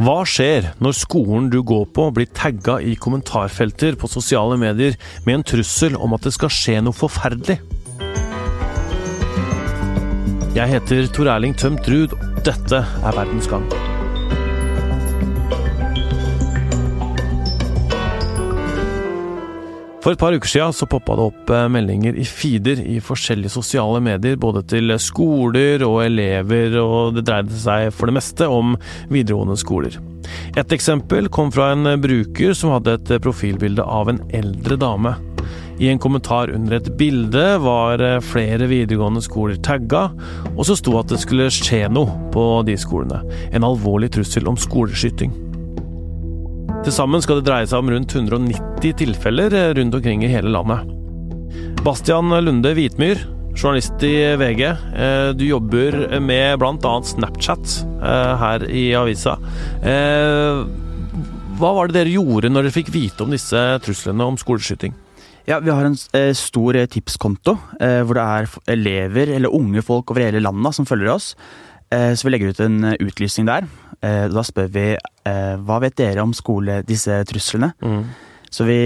Hva skjer når skolen du går på blir tagga i kommentarfelter på sosiale medier med en trussel om at det skal skje noe forferdelig? Jeg heter Tor Erling Tømt Ruud. Dette er Verdens gang. For et par uker siden så poppa det opp eh, meldinger i feeder i forskjellige sosiale medier, både til skoler og elever, og det dreide seg for det meste om videregående skoler. Et eksempel kom fra en bruker som hadde et profilbilde av en eldre dame. I en kommentar under et bilde var eh, flere videregående skoler tagga, og så sto at det skulle skje noe på de skolene. En alvorlig trussel om skoleskyting. Til sammen skal det dreie seg om rundt 190 tilfeller eh, rundt omkring i hele landet. Bastian Lunde Hvitmyr, journalist i VG. Eh, du jobber med bl.a. Snapchat eh, her i avisa. Hva var det dere gjorde når dere fikk vite om disse truslene om skoleskyting? Ja, Vi har en stor tipskonto hvor det er elever eller unge folk over hele landet som følger oss. Så vi legger ut en utlysning der. Da spør vi eh, hva vet dere om skole, disse truslene? Mm. Så vi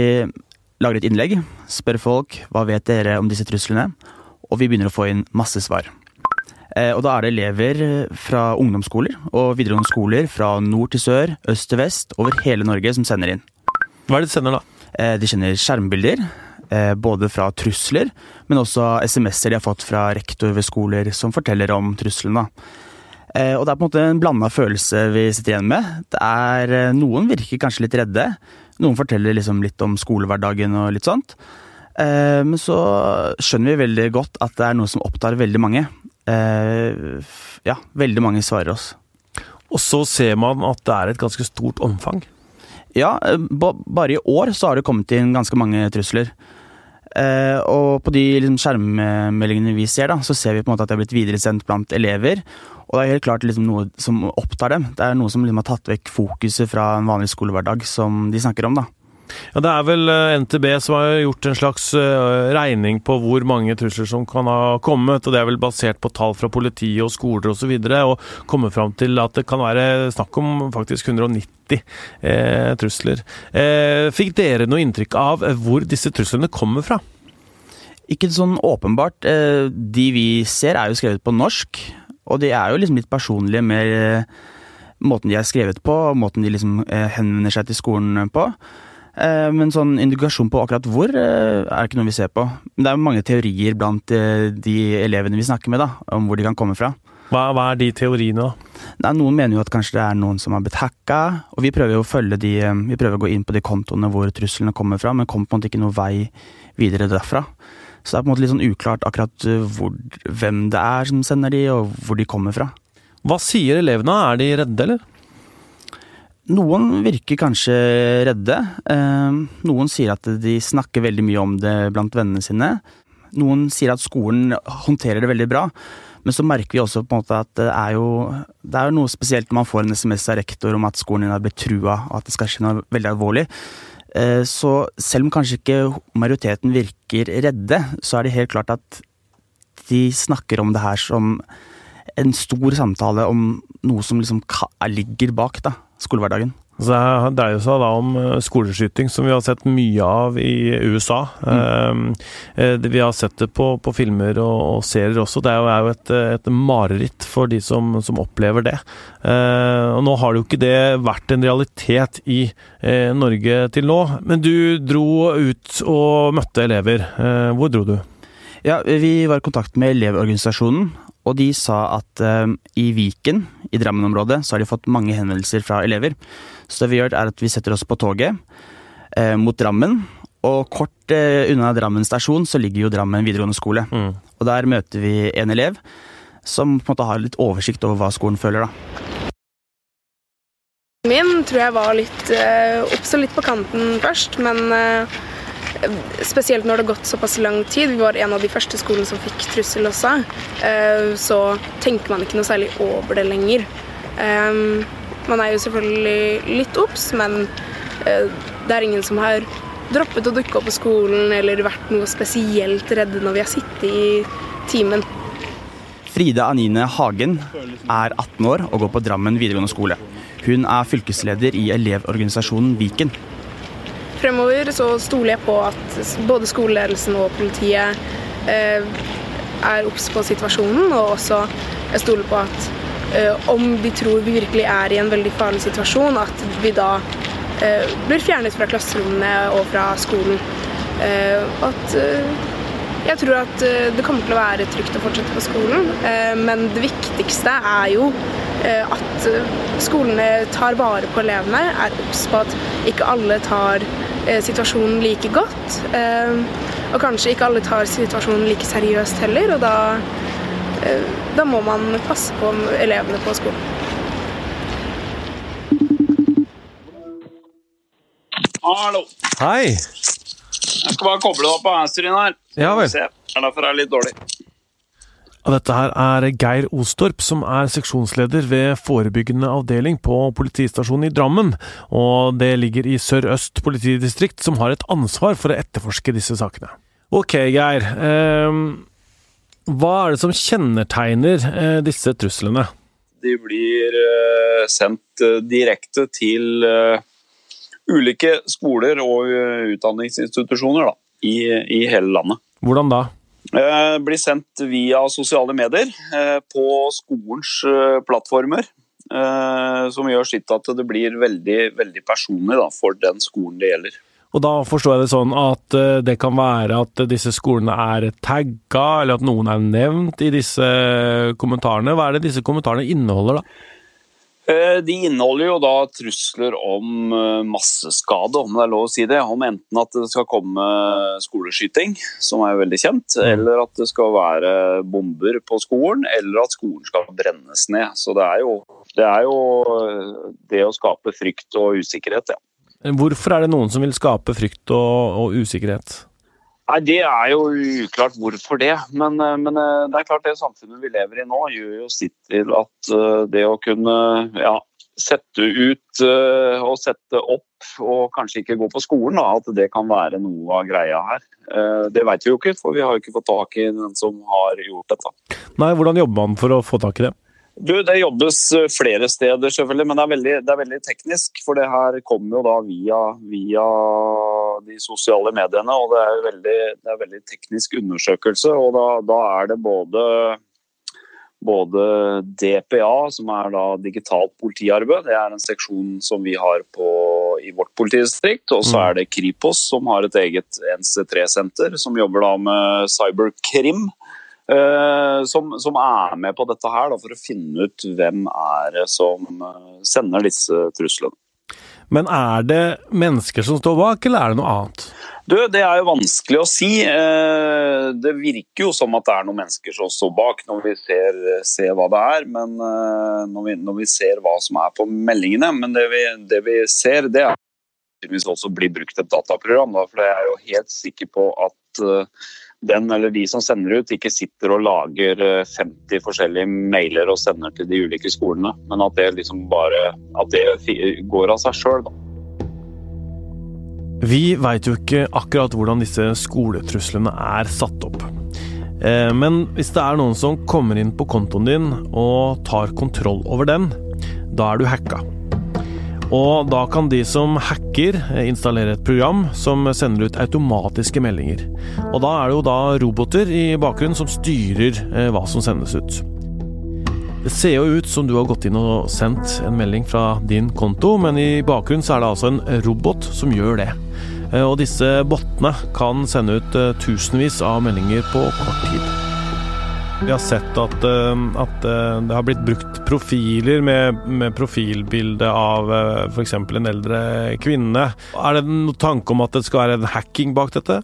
lager et innlegg, spør folk hva vet dere om disse truslene, og vi begynner å få inn masse svar. Eh, og da er det elever fra ungdomsskoler og videregående skoler fra nord til sør, øst til vest, over hele Norge som sender inn. Hva er det de sender, da? Eh, de kjenner skjermbilder. Eh, både fra trusler, men også SMS-er de har fått fra rektor ved skoler som forteller om truslene. Eh, og det er på en måte en blanda følelse vi sitter igjen med. Det er, eh, Noen virker kanskje litt redde. Noen forteller liksom litt om skolehverdagen og litt sånt. Eh, men så skjønner vi veldig godt at det er noe som opptar veldig mange. Ja, veldig mange svarer oss. Og så ser man at det er et ganske stort omfang? Ja, bare i år så har det kommet inn ganske mange trusler. Og på de liksom, skjermmeldingene vi ser, da, så ser vi på en måte at det har blitt videresendt blant elever. Og det er helt klart liksom, noe som opptar dem. Det er noe som liksom, har tatt vekk fokuset fra en vanlig skolehverdag som de snakker om. da. Ja, Det er vel eh, NTB som har gjort en slags uh, regning på hvor mange trusler som kan ha kommet. og Det er vel basert på tall fra politiet og skoler osv. Og, så og kommet fram til at det kan være snakk om faktisk 190 eh, trusler. Eh, fikk dere noe inntrykk av hvor disse truslene kommer fra? Ikke sånn åpenbart. Eh, de vi ser er jo skrevet på norsk. Og de er jo liksom litt personlige med måten de er skrevet på, og måten de liksom henvender seg til skolen på. Eh, men sånn indikasjon på akkurat hvor eh, er ikke noe vi ser på. Men det er jo mange teorier blant eh, de elevene vi snakker med, da, om hvor de kan komme fra. Hva, hva er de teoriene, da? Nei, noen mener jo at kanskje det er noen som har blitt hacka. Og vi prøver jo å følge de Vi prøver å gå inn på de kontoene hvor truslene kommer fra, men kommer på en måte ikke noe vei videre derfra. Så det er på en måte litt sånn uklart akkurat hvor, hvem det er som sender de, og hvor de kommer fra. Hva sier elevene? Er de redde, eller? Noen virker kanskje redde. Eh, noen sier at de snakker veldig mye om det blant vennene sine. Noen sier at skolen håndterer det veldig bra. Men så merker vi også på en måte at det er jo det er noe spesielt når man får en SMS av rektor om at skolen din har blitt trua, og at det skal skje noe veldig alvorlig. Eh, så selv om kanskje ikke majoriteten virker redde, så er det helt klart at de snakker om det her som en stor samtale om noe som liksom ligger bak, da skolehverdagen? Altså, det dreier seg da om eh, skoleskyting, som vi har sett mye av i USA. Mm. Uh, vi har sett det på, på filmer og, og, serier også. Det er jo, et, et, mareritt for de som, som opplever det. Og Nå har det jo ikke det vært en realitet i Norge til nå. Men du dro ut og møtte elever. hvor dro du? Ja, Vi var i kontakt med Elevorganisasjonen, og de sa at i Viken, i Drammen-området, så har de fått mange henvendelser fra elever. Så det vi gjør, er at vi setter oss på toget eh, mot Drammen. Og kort eh, unna Drammen stasjon så ligger jo Drammen videregående skole. Mm. Og der møter vi en elev som på en måte har litt oversikt over hva skolen føler, da. Min tror jeg var litt oppstod litt på kanten først, men Spesielt når det har gått såpass lang tid. Vi var en av de første skolene som fikk trussel også. Eh, så tenker man ikke noe særlig over det lenger. Man er jo selvfølgelig litt obs, men eh, det er ingen som har droppet å dukke opp på skolen eller vært noe spesielt redde når vi har sittet i timen. Frida Anine Hagen er 18 år og går på Drammen videregående skole. Hun er fylkesleder i Elevorganisasjonen Viken. Fremover så stoler jeg på at både skoleledelsen og politiet eh, er obs på situasjonen, og også jeg stoler på at om vi tror vi virkelig er i en veldig farlig situasjon, at vi da eh, blir fjernet fra klasserommene og fra skolen. Eh, at eh, jeg tror at eh, det kommer til å være trygt å fortsette på skolen, eh, men det viktigste er jo eh, at skolene tar vare på elevene, er obs på at ikke alle tar situasjonen like godt. Og kanskje ikke alle tar situasjonen like seriøst heller, og da, da må man passe på elevene på skolen. Hallo. Hei. Jeg skal bare koble opp på handsfree her. Ja vel. Se. Det er derfor jeg er litt dårlig. Og dette her er Geir Ostorp, som er seksjonsleder ved forebyggende avdeling på politistasjonen i Drammen. Og det ligger i Sør-Øst politidistrikt, som har et ansvar for å etterforske disse sakene. Ok, Geir. Eh, hva er det som kjennetegner eh, disse truslene? De blir eh, sendt eh, direkte til ulike skoler og utdanningsinstitusjoner da, i, i, hele landet. Hvordan da? Blir sendt via sosiale medier på skolens plattformer. Som gjør sitt at det blir veldig, veldig personlig da, for den skolen det gjelder. Og da forstår jeg det sånn at eh, det kan være at disse skolene er tagga, eller at noen er nevnt i disse kommentarene. Hva er det disse kommentarene inneholder, da? Eh, de inneholder jo da trusler om eh, masseskade, om det er lov å si det. Om enten at det skal komme skoleskyting, som er veldig kjent, mm. eller at det skal være bomber på skolen, eller at skolen skal brennes ned. Så det er jo det, er jo eh, det å skape frykt og usikkerhet, ja. Hvorfor er det noen som vil skape frykt og, og usikkerhet? Nei, Det er jo uklart hvorfor det. Men, eh, men, eh, det er klart det samfunnet vi lever i nå, gjør jo sitt til at eh, det å kunne ja, sette ut og sette opp, og kanskje ikke gå på skolen, da, at det kan være noe av greia her. Det vet vi jo ikke, for vi har jo ikke fått tak i den som har gjort dette. Nei, Hvordan jobber man for å få tak i det? Du, Det jobbes flere steder, selvfølgelig, men det er veldig, det er veldig teknisk. For det her kommer jo da via, via de sosiale mediene. og Det er veldig, det er veldig teknisk undersøkelse. og Da, da er det både, både, DPA, som er da digitalt politiarbeid, det er en seksjon som vi har på, i vårt politidistrikt. Og så mm. er det Kripos, som har et eget NC3-senter, som jobber da med cyberkrim. Uh, som, som, er med på dette her da, for å finne ut hvem er det som uh, sender disse truslene. Men er det mennesker som står bak, eller er det noe annet? Du, Det er jo vanskelig å si. Eh, det virker jo som at det er noen mennesker som står bak når vi ser, ser hva det er. Men eh, når vi, når vi, ser hva som er på meldingene. Men det vi, det vi ser, det er at også blir brukt et dataprogram. Da, for jeg er jo helt sikker på at eh, den eller de som sender ut, ikke sitter og lager 50 eh, forskjellige mailer og sender til de ulike skolene, men at det liksom bare at det går av seg sjøl, da. Vi veit jo ikke akkurat hvordan disse skoletruslene er satt opp. Eh, men hvis det er noen som kommer inn på kontoen din og tar kontroll over den, da er du hacka. Og da kan de som hacker eh, installere et program som sender ut automatiske meldinger. Og da er det jo da roboter i bakgrunnen som styrer eh, hva som sendes ut. Det ser jo ut som du har gått inn og sendt en melding fra din konto, men i bakgrunnen så er det altså en robot som gjør det. Eh, og disse bottene kan sende ut tusenvis av meldinger på kort tid. Vi har sett at, eh, at, eh, det har blitt brukt profiler med, med profilbilde av eh, f.eks. en eldre kvinne. Er det noen tanke om at det skal være en hacking bak dette?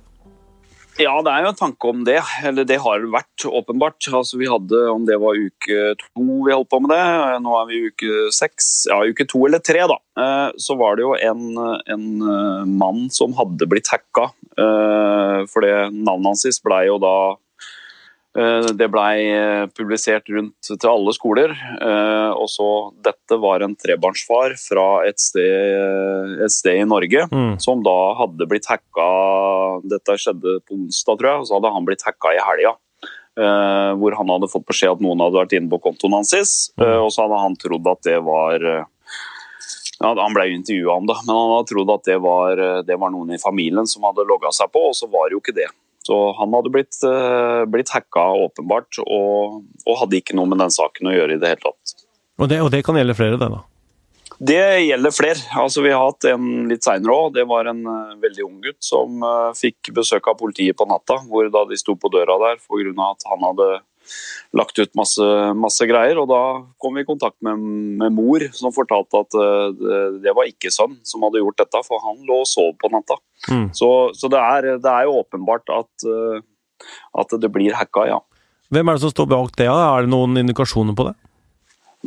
Ja, det er jo en tanke om det. Eller det har vært, åpenbart. Altså, vi hadde, om det var uke to vi holdt på med det, nå er vi uke seks, ja uke to eller tre, da. Så var det jo en, en mann som hadde blitt hacka. For det navnet hans ble jo da det blei eh, publisert rundt til alle skoler. Eh, og så Dette var en trebarnsfar fra et sted, et sted i Norge mm. som da hadde blitt hacka Dette skjedde på onsdag, tror jeg. og Så hadde han blitt hacka i helga. Hvor han hadde fått beskjed at noen hadde vært inne på kontoen hans. Uh, og så hadde han trodd at det var ja, Han ble jo intervjua om det, men han hadde trodd at det var, det var, noen i familien som hadde logga seg på, og så var det jo ikke det. Så han hadde blitt, blitt hacka åpenbart, og, og, hadde ikke noe med den saken å gjøre i det hele tatt. Og det, og det kan gjelde flere, det da? Det gjelder flere. Altså, vi har hatt en litt seinere òg. Det var en uh, veldig ung gutt som uh, fikk besøk av politiet på natta. hvor Da de sto på døra der pga. at han hadde lagt ut masse, masse, greier. og Da kom vi i kontakt med, med mor, som fortalte at uh, det, var ikke sønn som hadde gjort dette, for han lå og sov på natta. Mm. Så, så det, er, det, er, jo åpenbart at, at det blir hacka, ja. Hvem er det som står bak det? Er det noen indikasjoner på det?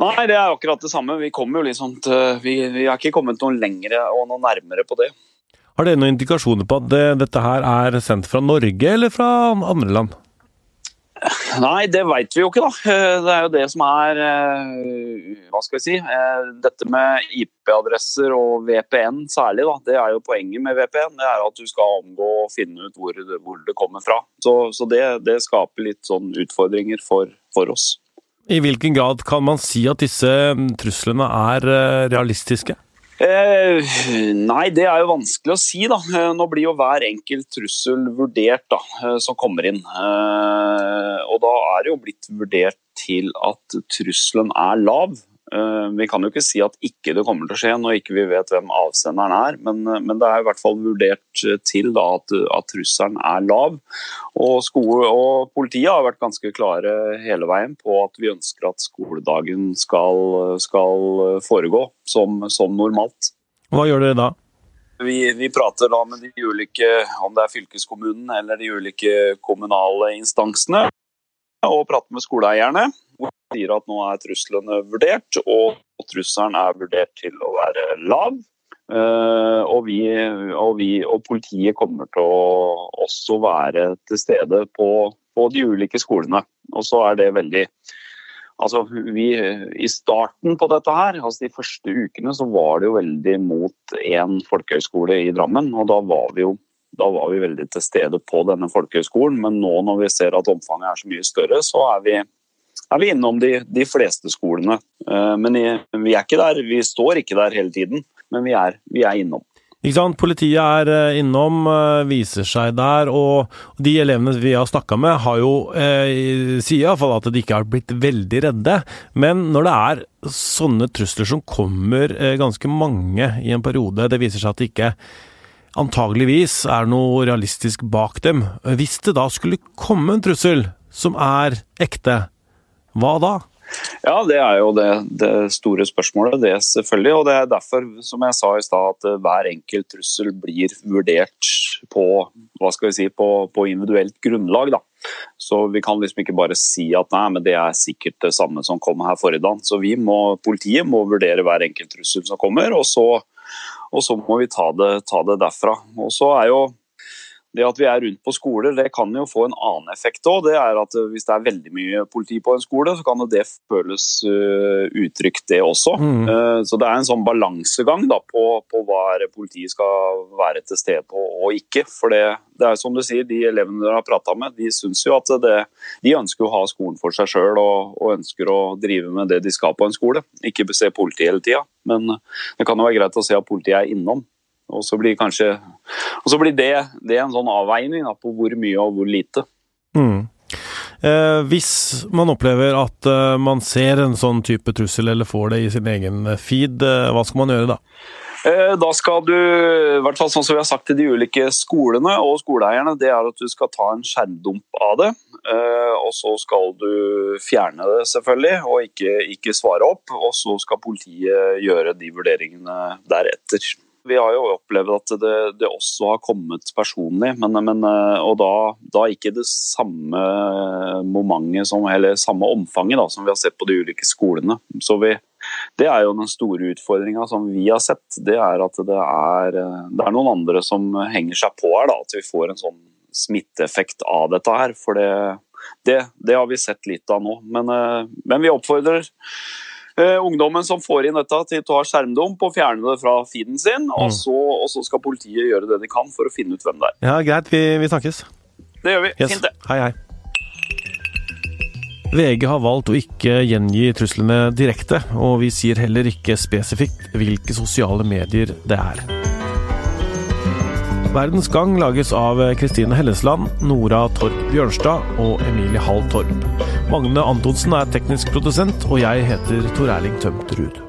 Nei, det er akkurat det samme. Vi kommer jo liksom til, vi, vi har ikke kommet noe lengre og noe nærmere på det. Har dere noen indikasjoner på at det, dette her er sendt fra Norge eller fra andre land? Nei, det veit vi jo ikke, da. Det er jo det som er eh, Hva skal vi si. Eh, dette med IP-adresser og VPN særlig, da. Det er jo poenget med VPN. Det er at du skal omgå og finne ut hvor det, hvor det kommer fra. Så, så det, det, skaper litt sånn utfordringer for, for oss. I hvilken grad kan man si at disse mm, truslene er eh, realistiske? Eh, nei, det er jo vanskelig å si. da. Eh, nå blir jo hver enkelt trussel vurdert da, eh, som kommer inn. Og da er det jo blitt vurdert til at trusselen er lav. Eh, vi kan jo ikke si at ikke det kommer til å skje når ikke vi vet hvem avsenderen er, men, eh, men det er i hvert fall vurdert til da, at, at, trusselen er lav. Og, skole, og, Politiet har vært ganske klare hele veien på at vi ønsker at skoledagen skal, skal foregå som, som, normalt. Hva gjør dere da? Vi, vi, prater da med de ulike, om det er fylkeskommunen eller de ulike kommunale instansene, og prater med skoleeierne hvor de sier at nå er truslene vurdert, og trusselen er vurdert til å være lav. Uh, og, vi, og, vi, og, politiet kommer til å også være til stede på, på de ulike skolene. Og så er det veldig Altså, vi, I starten på dette her, altså de første ukene, så var det jo veldig mot én folkehøyskole i Drammen. Og da var vi jo da var vi veldig til stede på denne folkehøyskolen. Men nå når vi ser at omfanget er så mye større, så er vi er vi innom de, de fleste skolene. Eh, men vi er ikke der, vi står ikke der hele tiden, men vi er, vi er innom. Ikke sant? Politiet er eh, innom, eh, viser seg der, og de elevene vi har snakka med, har jo eh, sier iallfall at de ikke har blitt veldig redde. Men når det er sånne trusler som kommer eh, ganske mange i en periode, det viser seg at det ikke antageligvis er noe realistisk bak dem. Hvis det da skulle komme en trussel som er ekte, hva da? Ja, det er jo det, det, store spørsmålet, det selvfølgelig. Og det er derfor, som jeg sa i stad, at eh, hver enkelt trussel blir vurdert på, hva skal vi si, på, på individuelt grunnlag. Da. Så vi kan liksom ikke bare si at nei, men det er sikkert det samme som kom her forrige dag. Så vi må, politiet må vurdere hver enkelt trussel som kommer, og så, og så må vi ta det, ta det derfra. Og så er jo det at vi er rundt på skoler, det kan jo få en annen effekt òg. Det er at hvis det er veldig mye politi på en skole, så kan det føles uh, utrygt, det også. Mm. Uh, så det er en sånn balansegang da, på, på, hva politiet skal være til stede på og ikke. For det, det er som du sier, de elevene dere har prata med, de syns jo at det, de ønsker å ha skolen for seg sjøl og, og, ønsker å drive med det de skal på en skole. Ikke se politi hele tida. Men det kan jo være greit å se at politiet er innom. Og så blir, kanskje, og så blir det, det en sånn avveining da, på hvor mye og hvor lite. Mm. Eh, hvis man opplever at eh, man ser en sånn type trussel eller får det i sin egen feed, eh, hva skal man gjøre da? Eh, da skal du, i hvert fall sånn som vi har sagt til de ulike skolene og skoleeierne, det er at du skal ta en skjermdump av det. Eh, og så skal du fjerne det, selvfølgelig, og ikke, ikke svare opp. Og så skal politiet gjøre de vurderingene deretter. Vi har jo opplevd at det, det også har kommet personlig, men, men, eh, og da, da, ikke det samme momentet som, eller samme omfanget da, som vi har sett på de ulike skolene. Så vi, det er jo den store utfordringa som vi har sett. Det er at det er, det er, noen andre som henger seg på her. Da, at vi får en sånn smitteeffekt av dette her. For det, det, det har vi sett litt av nå. Men, eh, men vi oppfordrer Eh, ungdommen som får inn dette, til å ta skjermdump og fjerne det fra feeden sin. Og mm. så, og, så, skal politiet gjøre det de kan for å finne ut hvem det er. Ja, Greit, vi, vi snakkes. Det gjør vi. Yes. Fint, det. Hei, hei. VG har valgt å ikke gjengi truslene direkte, og vi sier heller ikke spesifikt hvilke sosiale medier det er. Verdens Gang lages av Kristine Hellesland, Nora Torp Bjørnstad og Emilie Hall Torp. Magne Antonsen er teknisk produsent, og jeg heter Tor Erling Tømt Ruud.